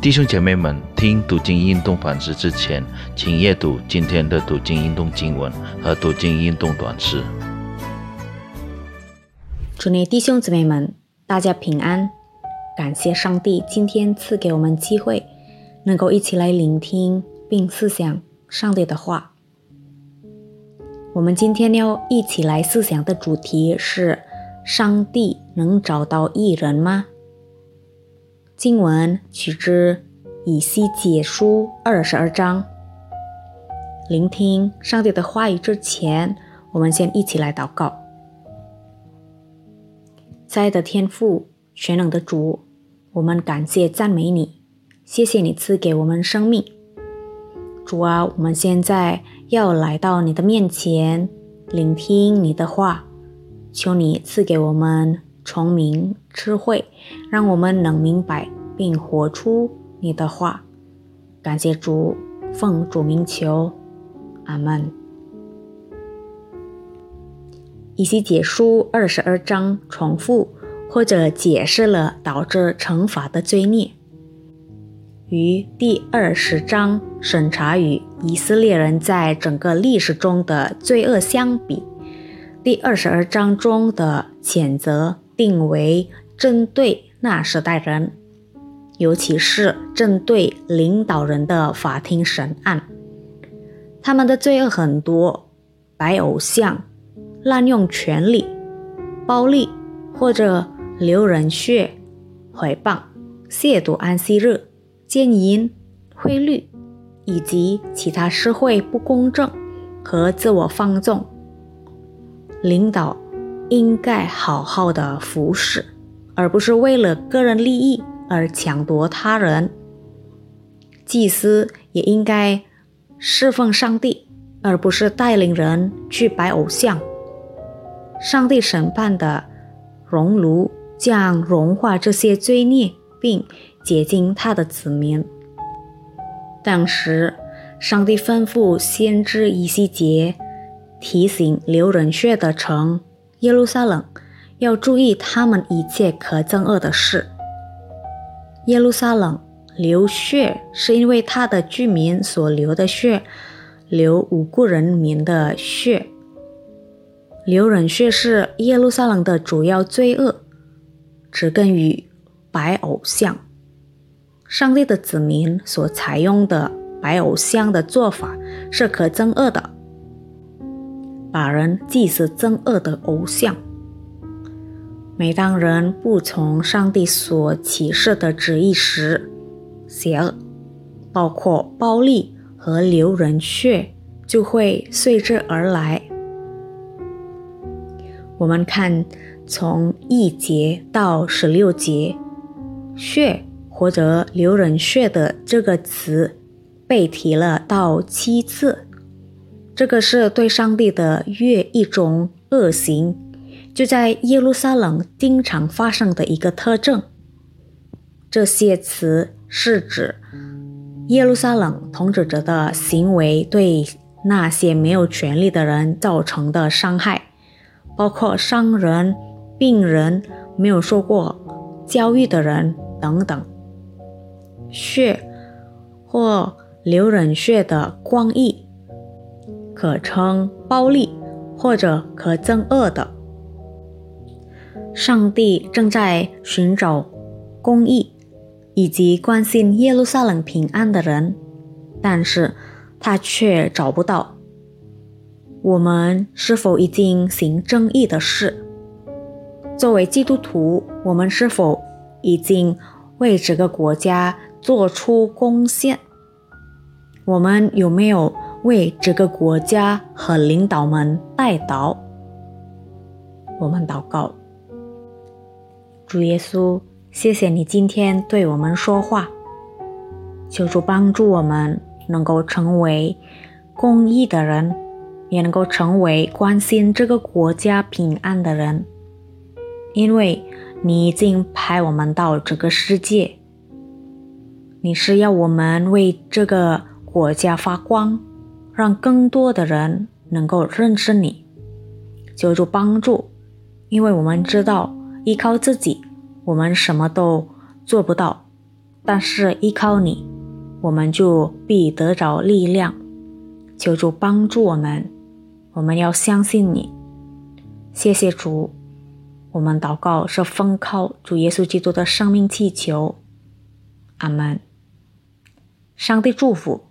弟兄姐妹们，听读经运动反思之前，请阅读今天的读经运动经文和读经运动短诗。祝你弟兄姊妹们，大家平安！感谢上帝今天赐给我们机会，能够一起来聆听并思想上帝的话。我们今天要一起来思想的主题是：上帝能找到艺人吗？经文取之以西结书二十二章。聆听上帝的话语之前，我们先一起来祷告。爱的天父，全能的主，我们感谢赞美你，谢谢你赐给我们生命。主啊，我们现在要来到你的面前，聆听你的话，求你赐给我们聪明智慧，让我们能明白。并活出你的话，感谢主，奉主名求，阿门。以西结书二十二章重复或者解释了导致惩罚的罪孽，与第二十章审查与以色列人在整个历史中的罪恶相比，第二十二章中的谴责定为针对那时代人。尤其是针对领导人的法庭审案，他们的罪恶很多：白偶像、滥用权力、暴力或者流人血、诽谤、亵渎安息日、奸淫、贿赂，以及其他社会不公正和自我放纵。领导应该好好的服侍，而不是为了个人利益。而抢夺他人，祭司也应该侍奉上帝，而不是带领人去拜偶像。上帝审判的熔炉将融化这些罪孽，并洁净他的子民。当时，上帝吩咐先知以西结提醒流人血的城耶路撒冷，要注意他们一切可憎恶的事。耶路撒冷流血，是因为他的居民所流的血，流无辜人民的血。流人血是耶路撒冷的主要罪恶，植根于白偶像。上帝的子民所采用的白偶像的做法是可憎恶的，把人祭祀憎恶的偶像。每当人不从上帝所启示的旨意时，邪恶，包括暴力和流人血，就会随之而来。我们看，从一节到十六节，“血”或者“流人血”的这个词被提了到七次，这个是对上帝的越一种恶行。就在耶路撒冷经常发生的一个特征。这些词是指耶路撒冷统治者的行为对那些没有权利的人造成的伤害，包括商人、病人、没有受过教育的人等等。血或流人血的光义，可称暴力或者可憎恶的。上帝正在寻找公义以及关心耶路撒冷平安的人，但是他却找不到。我们是否已经行正义的事？作为基督徒，我们是否已经为这个国家做出贡献？我们有没有为这个国家和领导们代祷？我们祷告。主耶稣，谢谢你今天对我们说话，求主帮助我们能够成为公益的人，也能够成为关心这个国家平安的人。因为你已经派我们到这个世界，你是要我们为这个国家发光，让更多的人能够认识你。求主帮助，因为我们知道。依靠自己，我们什么都做不到。但是依靠你，我们就必得着力量。求主帮助我们，我们要相信你。谢谢主，我们祷告是奉靠主耶稣基督的生命祈求。阿门。上帝祝福。